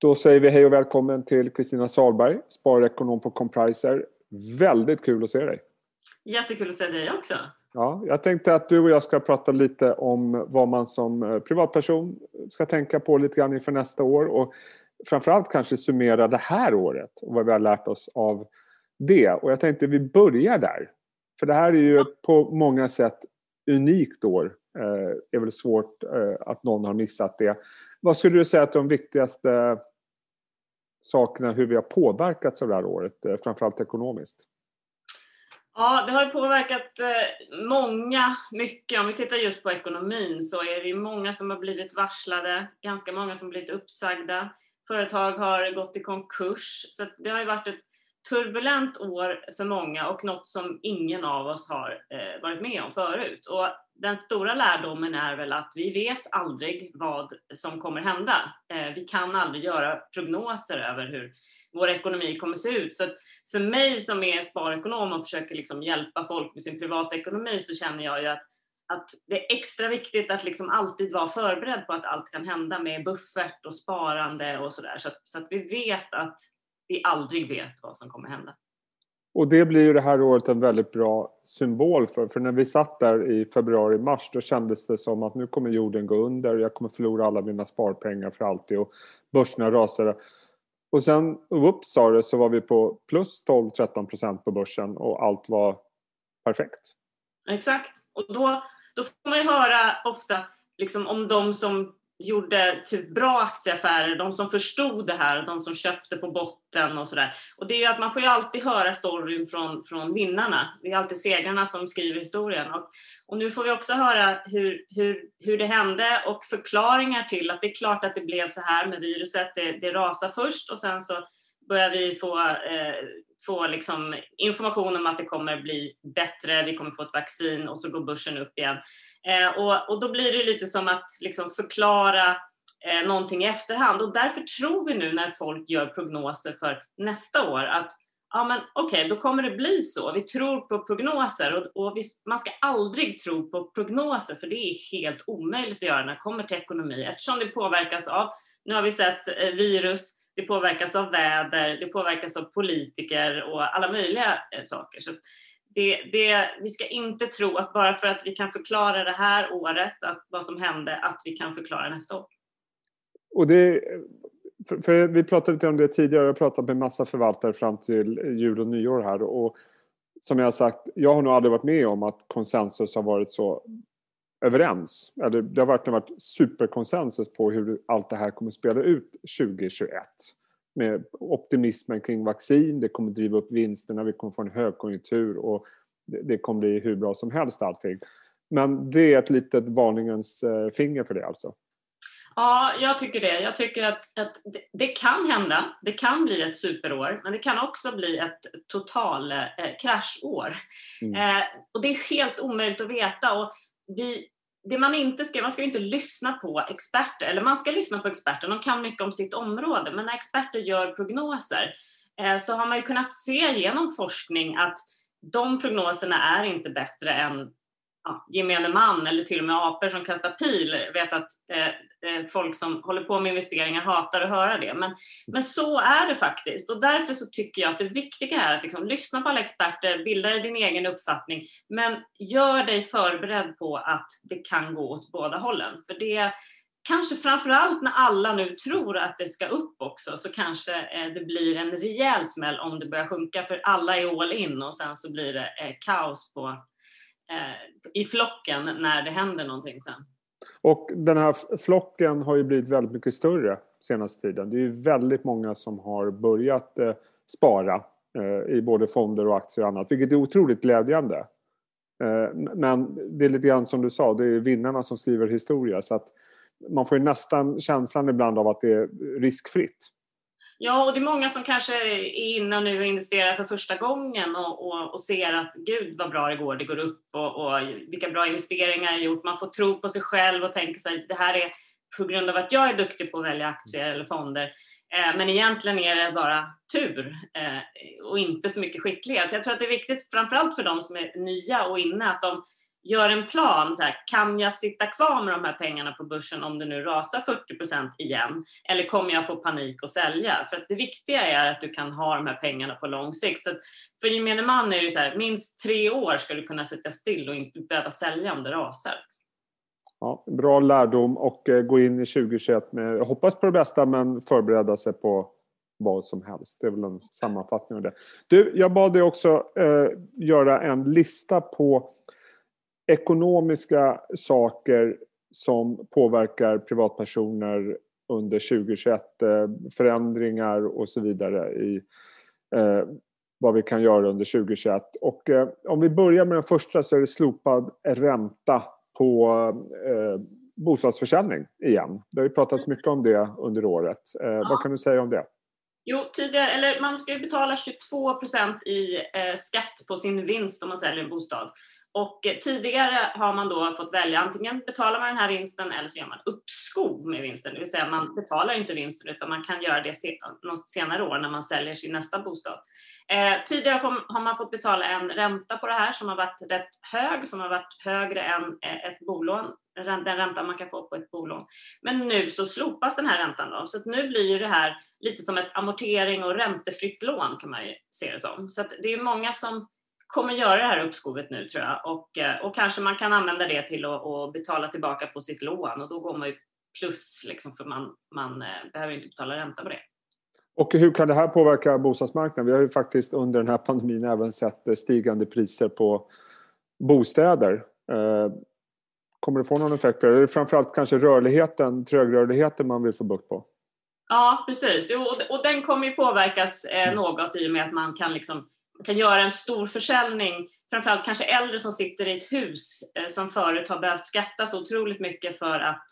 Då säger vi hej och välkommen till Kristina Salberg, sparekonom på Compriser. Väldigt kul att se dig. Jättekul att se dig också. Ja, jag tänkte att du och jag ska prata lite om vad man som eh, privatperson ska tänka på lite grann inför nästa år och framförallt kanske summera det här året och vad vi har lärt oss av det. Och jag tänkte vi börjar där. För det här är ju på många sätt unikt år. Det eh, är väl svårt eh, att någon har missat det. Vad skulle du säga att de viktigaste sakerna hur vi har påverkats av det här året, eh, framförallt ekonomiskt? Ja, det har påverkat eh, många mycket. Om vi tittar just på ekonomin så är det många som har blivit varslade, ganska många som blivit uppsagda. Företag har gått i konkurs. Så det har ju varit ett turbulent år för många och något som ingen av oss har eh, varit med om förut. Och den stora lärdomen är väl att vi vet aldrig vad som kommer hända. Eh, vi kan aldrig göra prognoser över hur vår ekonomi kommer se ut. Så för mig som är sparekonom och försöker liksom hjälpa folk med sin privata ekonomi så känner jag ju att, att det är extra viktigt att liksom alltid vara förberedd på att allt kan hända med buffert och sparande och sådär. Så, så att vi vet att vi aldrig vet vad som kommer hända. Och det blir ju det här året en väldigt bra symbol för. För när vi satt där i februari-mars då kändes det som att nu kommer jorden gå under och jag kommer förlora alla mina sparpengar för alltid och börserna rasade. Och sen, whoops sa det, så var vi på plus 12-13 procent på börsen och allt var perfekt. Exakt. Och då, då får man ju höra ofta liksom, om de som gjorde typ bra aktieaffärer, de som förstod det här, de som köpte på botten och sådär. Och det är ju att man får ju alltid höra storyn från, från vinnarna. Det är alltid segrarna som skriver historien. Och, och nu får vi också höra hur, hur, hur det hände och förklaringar till att det är klart att det blev så här med viruset. Det, det rasade först och sen så börjar vi få, eh, få liksom information om att det kommer bli bättre, vi kommer få ett vaccin och så går börsen upp igen. Eh, och, och då blir det lite som att liksom förklara eh, någonting i efterhand och därför tror vi nu när folk gör prognoser för nästa år att ja men okej, okay, då kommer det bli så. Vi tror på prognoser och, och vi, man ska aldrig tro på prognoser för det är helt omöjligt att göra när det kommer till ekonomi eftersom det påverkas av, nu har vi sett eh, virus, det påverkas av väder, det påverkas av politiker och alla möjliga eh, saker. Så det, det, vi ska inte tro att bara för att vi kan förklara det här året, att vad som hände, att vi kan förklara nästa år. Och det, för, för vi pratade lite om det tidigare, jag har pratat med massa förvaltare fram till jul och nyår här och som jag har sagt, jag har nog aldrig varit med om att konsensus har varit så överens. Eller det har verkligen varit superkonsensus på hur allt det här kommer spela ut 2021 med optimismen kring vaccin, det kommer driva upp vinsterna, vi kommer få en högkonjunktur och det kommer bli hur bra som helst allting. Men det är ett litet varningens eh, finger för det alltså? Ja, jag tycker det. Jag tycker att, att det, det, kan hända. Det kan bli ett superår, men det kan också bli ett total eh, kraschår. Mm. Eh, och det är helt omöjligt att veta. Och vi, det man inte ska, man ska ju inte lyssna på experter, eller man ska lyssna på experter, de kan mycket om sitt område, men när experter gör prognoser eh, så har man ju kunnat se genom forskning att de prognoserna är inte bättre än ja, gemene man eller till och med apor som kastar pil. Jag vet att eh, eh, folk som håller på med investeringar hatar att höra det. Men, men så är det faktiskt och därför så tycker jag att det viktiga är att liksom, lyssna på alla experter, bilda dig din egen uppfattning, men gör dig förberedd på att det kan gå åt båda hållen. För det kanske framförallt när alla nu tror att det ska upp också så kanske eh, det blir en rejäl smäll om det börjar sjunka för alla är all in och sen så blir det eh, kaos på Eh, i flocken när det händer någonting sen. Och den här flocken har ju blivit väldigt mycket större senaste tiden. Det är ju väldigt många som har börjat eh, spara eh, i både fonder och aktier och annat, vilket är otroligt glädjande. Eh, men det är lite grann som du sa, det är vinnarna som skriver historia så att man får ju nästan känslan ibland av att det är riskfritt. Ja, och det är många som kanske är inne nu och investerar för första gången och, och, och ser att gud vad bra det går, det går upp och, och vilka bra investeringar jag gjort. Man får tro på sig själv och tänka sig det här är på grund av att jag är duktig på att välja aktier eller fonder. Eh, men egentligen är det bara tur eh, och inte så mycket skicklighet. Så jag tror att det är viktigt, framförallt för de som är nya och inne, att de gör en plan. Så här, kan jag sitta kvar med de här pengarna på börsen om det nu rasar 40 procent igen? Eller kommer jag få panik och sälja? För att det viktiga är att du kan ha de här pengarna på lång sikt. Så för gemene man är det så här, minst tre år ska du kunna sitta still och inte behöva sälja om det rasar. Ja, bra lärdom och eh, gå in i 2021 med, hoppas på det bästa men förbereda sig på vad som helst. Det är väl en sammanfattning av det. Du, jag bad dig också eh, göra en lista på ekonomiska saker som påverkar privatpersoner under 2021. Eh, förändringar och så vidare i eh, vad vi kan göra under 2021. Och eh, om vi börjar med den första så är det slopad ränta på eh, bostadsförsäljning igen. Det har ju pratats mycket om det under året. Eh, ja. Vad kan du säga om det? Jo, tidigare, eller man ska ju betala 22 procent i eh, skatt på sin vinst om man säljer en bostad. Och tidigare har man då fått välja antingen betalar man den här vinsten eller så gör man uppskov med vinsten, det vill säga man betalar inte vinsten utan man kan göra det något senare år när man säljer sin nästa bostad. Eh, tidigare har man fått betala en ränta på det här som har varit rätt hög, som har varit högre än eh, ett bolån, den ränta man kan få på ett bolån. Men nu så slopas den här räntan då, så att nu blir det här lite som ett amortering och räntefritt lån kan man ju se det som. Så att det är många som kommer göra det här uppskovet nu tror jag och, eh, och kanske man kan använda det till att, att betala tillbaka på sitt lån och då går man ju plus liksom för man, man behöver inte betala ränta på det. Och hur kan det här påverka bostadsmarknaden? Vi har ju faktiskt under den här pandemin även sett eh, stigande priser på bostäder. Eh, kommer det få någon effekt på det? Är det framförallt kanske rörligheten, trögrörligheten man vill få bukt på? Ja, precis. Jo, och den kommer ju påverkas eh, mm. något i och med att man kan, liksom, kan göra en stor försäljning. Framförallt kanske äldre som sitter i ett hus som förut har behövt skatta så otroligt mycket för att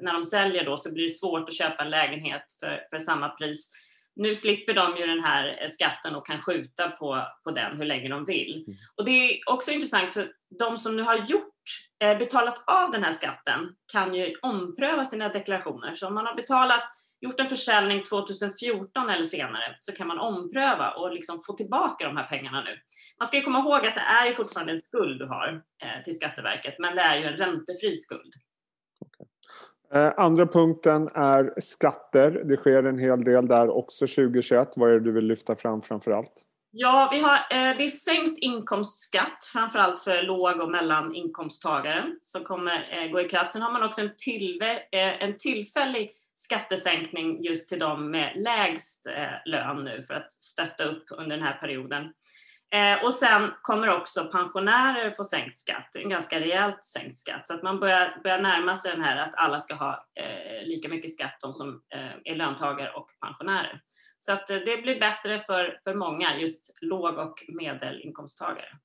när de säljer då så blir det svårt att köpa en lägenhet för, för samma pris nu slipper de ju den här eh, skatten och kan skjuta på, på den hur länge de vill. Mm. Och det är också intressant för de som nu har gjort, eh, betalat av den här skatten kan ju ompröva sina deklarationer. Så om man har betalat, gjort en försäljning 2014 eller senare så kan man ompröva och liksom få tillbaka de här pengarna nu. Man ska ju komma ihåg att det är ju fortfarande en skuld du har eh, till Skatteverket, men det är ju en räntefri skuld. Eh, andra punkten är skatter. Det sker en hel del där också 2021. Vad är det du vill lyfta fram framför allt? Ja, vi har, eh, det är sänkt inkomstskatt, framförallt för låg och mellaninkomsttagare som kommer eh, gå i kraft. Sen har man också en, tillve, en tillfällig skattesänkning just till de med lägst eh, lön nu för att stötta upp under den här perioden. Eh, och sen kommer också pensionärer få sänkt skatt, en ganska rejält sänkt skatt. Så att man börjar, börjar närma sig den här att alla ska ha eh, lika mycket skatt, de som eh, är löntagare och pensionärer. Så att eh, det blir bättre för, för många, just låg och medelinkomsttagare.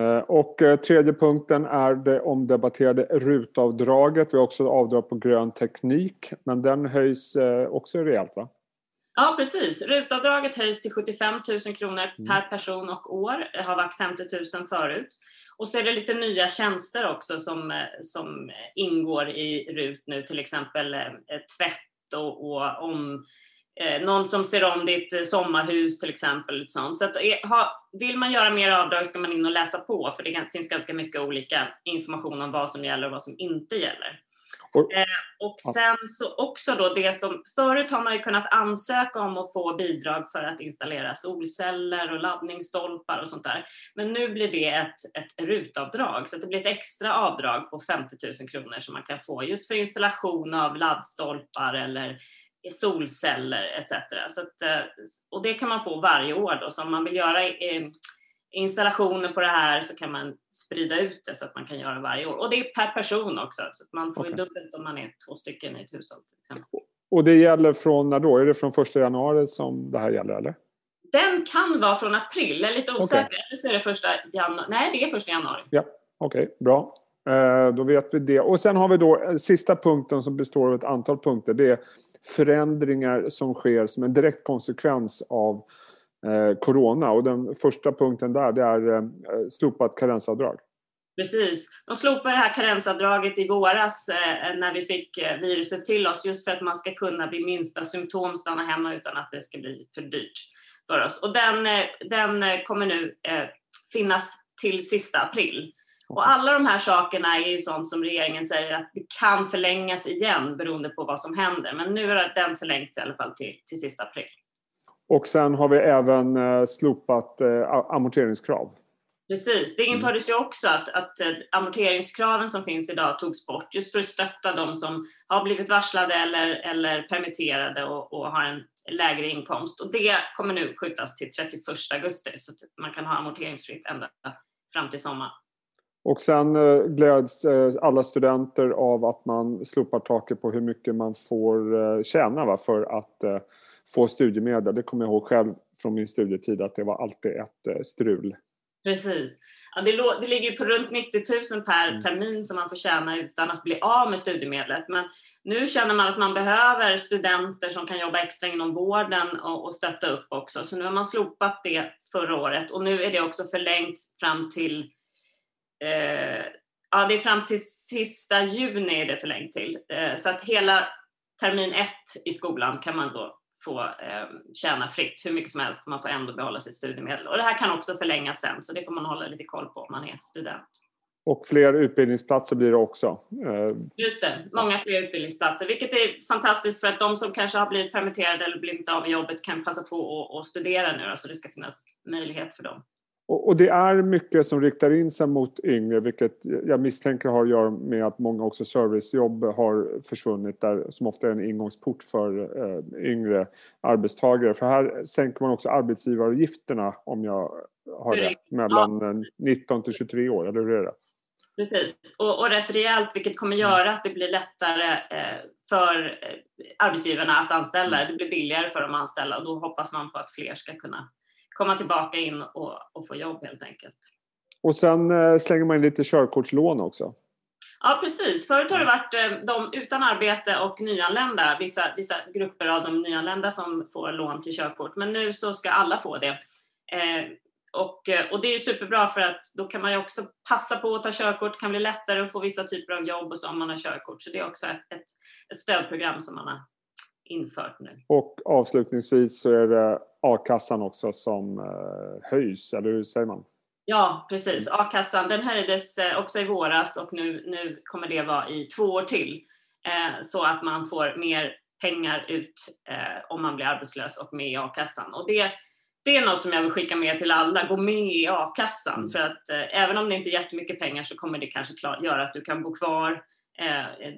Eh, och eh, tredje punkten är det omdebatterade rutavdraget. Vi har också avdrag på grön teknik, men den höjs också rejält va? Ja, precis. Rutavdraget höjs till 75 000 kronor mm. per person och år. Det har varit 50 000 förut. Och så är det lite nya tjänster också som, eh, som ingår i RUT nu, till exempel eh, tvätt och, och om eh, någon som ser om ditt sommarhus till exempel. Sånt. Så att, ha, vill man göra mer avdrag ska man in och läsa på för det finns ganska mycket olika information om vad som gäller och vad som inte gäller. Och, eh, och sen så också då det som, förut har man ju kunnat ansöka om att få bidrag för att installera solceller och laddningsstolpar och sånt där. Men nu blir det ett, ett rutavdrag, så det blir ett extra avdrag på 50 000 kronor som man kan få just för installation av laddstolpar eller solceller etc. Så att, eh, och det kan man få varje år då, så om man vill göra eh, installationer på det här så kan man sprida ut det så att man kan göra varje år. Och det är per person också, så att man får okay. dubbelt om man är två stycken i ett hushåll till exempel. Och det gäller från när då? Är det från första januari som det här gäller eller? Den kan vara från april, jag är lite osäker. Okay. Eller så är det första januari. Nej, det är första januari. Ja, okej, okay, bra. Eh, då vet vi det. Och sen har vi då eh, sista punkten som består av ett antal punkter. Det är förändringar som sker som en direkt konsekvens av eh, corona. Och den första punkten där det är slopat karensavdrag. Precis. De slopade det här karensavdraget i våras när vi fick viruset till oss just för att man ska kunna vid minsta symptom stanna hemma utan att det ska bli för dyrt för oss. Och den, den kommer nu finnas till sista april. Och alla de här sakerna är ju sånt som regeringen säger att det kan förlängas igen beroende på vad som händer. Men nu har den förlängts i alla fall till, till sista april. Och sen har vi även eh, slopat eh, amorteringskrav. Precis, det mm. infördes ju också att, att eh, amorteringskraven som finns idag togs bort just för att stötta de som har blivit varslade eller, eller permitterade och, och har en lägre inkomst. Och det kommer nu skjutas till 31 augusti så att man kan ha amorteringsfritt ända fram till sommaren. Och sen eh, gläds eh, alla studenter av att man slopar taket på hur mycket man får tjäna va, för att få studiemedel. Det kommer jag ihåg själv från min studietid att det var alltid ett strul. Precis. Ja, det, det ligger på runt 90 000 per mm. termin som man får tjäna utan att bli av med studiemedlet. Men nu känner man att man behöver studenter som kan jobba extra inom vården och, och stötta upp också. Så nu har man slopat det förra året och nu är det också förlängt fram till eh, Ja, det är fram till sista juni är det förlängt till. Eh, så att hela termin ett i skolan kan man då få eh, tjäna fritt hur mycket som helst. Man får ändå behålla sitt studiemedel. Och det här kan också förlängas sen, så det får man hålla lite koll på om man är student. Och fler utbildningsplatser blir det också. Eh, Just det, många fler utbildningsplatser, vilket är fantastiskt för att de som kanske har blivit permitterade eller blivit av med jobbet kan passa på att studera nu, så det ska finnas möjlighet för dem. Och, det är mycket som riktar in sig mot yngre, vilket jag misstänker har att göra med att många också servicejobb har försvunnit, där, som ofta är en ingångsport för eh, yngre arbetstagare. För här sänker man också arbetsgivaravgifterna, om jag har rätt, mellan ja. 19 till 23 år, eller hur är det? Precis, och, och rätt rejält, vilket kommer mm. göra att det blir lättare eh, för eh, arbetsgivarna att anställa. Mm. Det blir billigare för de anställda och då hoppas man på att fler ska kunna komma tillbaka in och, och få jobb helt enkelt. Och sen eh, slänger man in lite körkortslån också. Ja precis. Förut har det varit eh, de utan arbete och nyanlända, vissa, vissa grupper av de nyanlända som får lån till körkort. Men nu så ska alla få det. Eh, och, eh, och det är superbra för att då kan man ju också passa på att ta körkort, det kan bli lättare att få vissa typer av jobb och så om man har körkort. Så det är också ett, ett, ett stödprogram som man har infört nu. Och avslutningsvis så är det a-kassan också som eh, höjs, eller hur säger man? Ja, precis. A-kassan den höjdes eh, också i våras och nu, nu kommer det vara i två år till. Eh, så att man får mer pengar ut om man blir arbetslös och med i a-kassan. Och det, det är något som jag vill skicka med till alla. Gå med i a-kassan. Mm. För att även om det inte är jättemycket pengar så kommer det kanske klar, göra att du kan bo kvar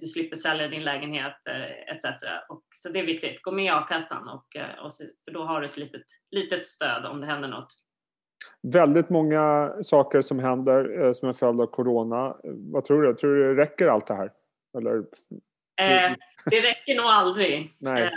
du slipper sälja din lägenhet eh, etc. Och, så det är viktigt. Gå med i a-kassan och, eh, och, för då har du ett litet, litet stöd om det händer något. Väldigt många saker som händer som en följd av corona. Vad tror du? Tror du det räcker allt det här? Eller? Eh, det räcker nog aldrig. Nej.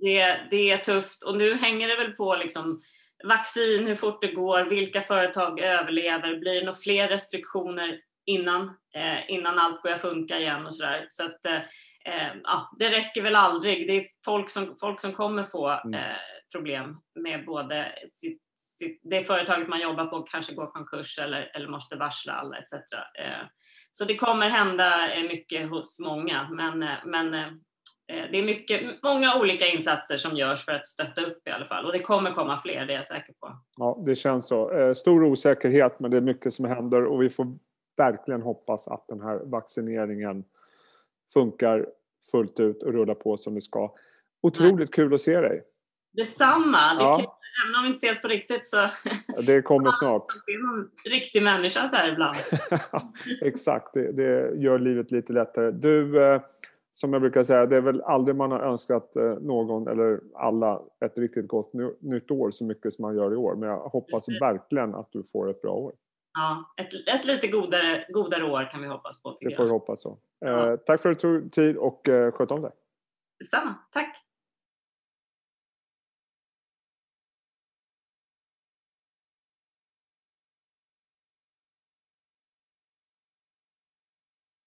det, det är tufft och nu hänger det väl på liksom vaccin, hur fort det går, vilka företag överlever, blir det några fler restriktioner innan, eh, innan allt börjar funka igen och sådär. Så att eh, eh, ja, det räcker väl aldrig. Det är folk som, folk som kommer få mm. eh, problem med både sitt, sitt, det företaget man jobbar på kanske går konkurs eller, eller måste varsla alla etc. Eh, så det kommer hända eh, mycket hos många men, men det är mycket, många olika insatser som görs för att stötta upp i alla fall och det kommer komma fler, det är jag säker på. Ja, det känns så. Stor osäkerhet men det är mycket som händer och vi får verkligen hoppas att den här vaccineringen funkar fullt ut och rullar på som det ska. Otroligt kul att se dig! Detsamma! Det ja. även om vi inte ses på riktigt så... Det kommer snart. Någon riktig människa så här ibland. Exakt, det, det, gör livet lite lättare. Du, eh, som jag brukar säga, det är väl aldrig man har önskat eh, någon eller alla ett riktigt gott nytt år så mycket som man gör i år. Men jag hoppas verkligen att du får ett bra år. Ja, ett, ett lite godare, godare år kan vi hoppas på. Det får vi hoppas så. Ja. Eh, tack för att du tog tid och eh, sköt om dig. Detsamma, tack.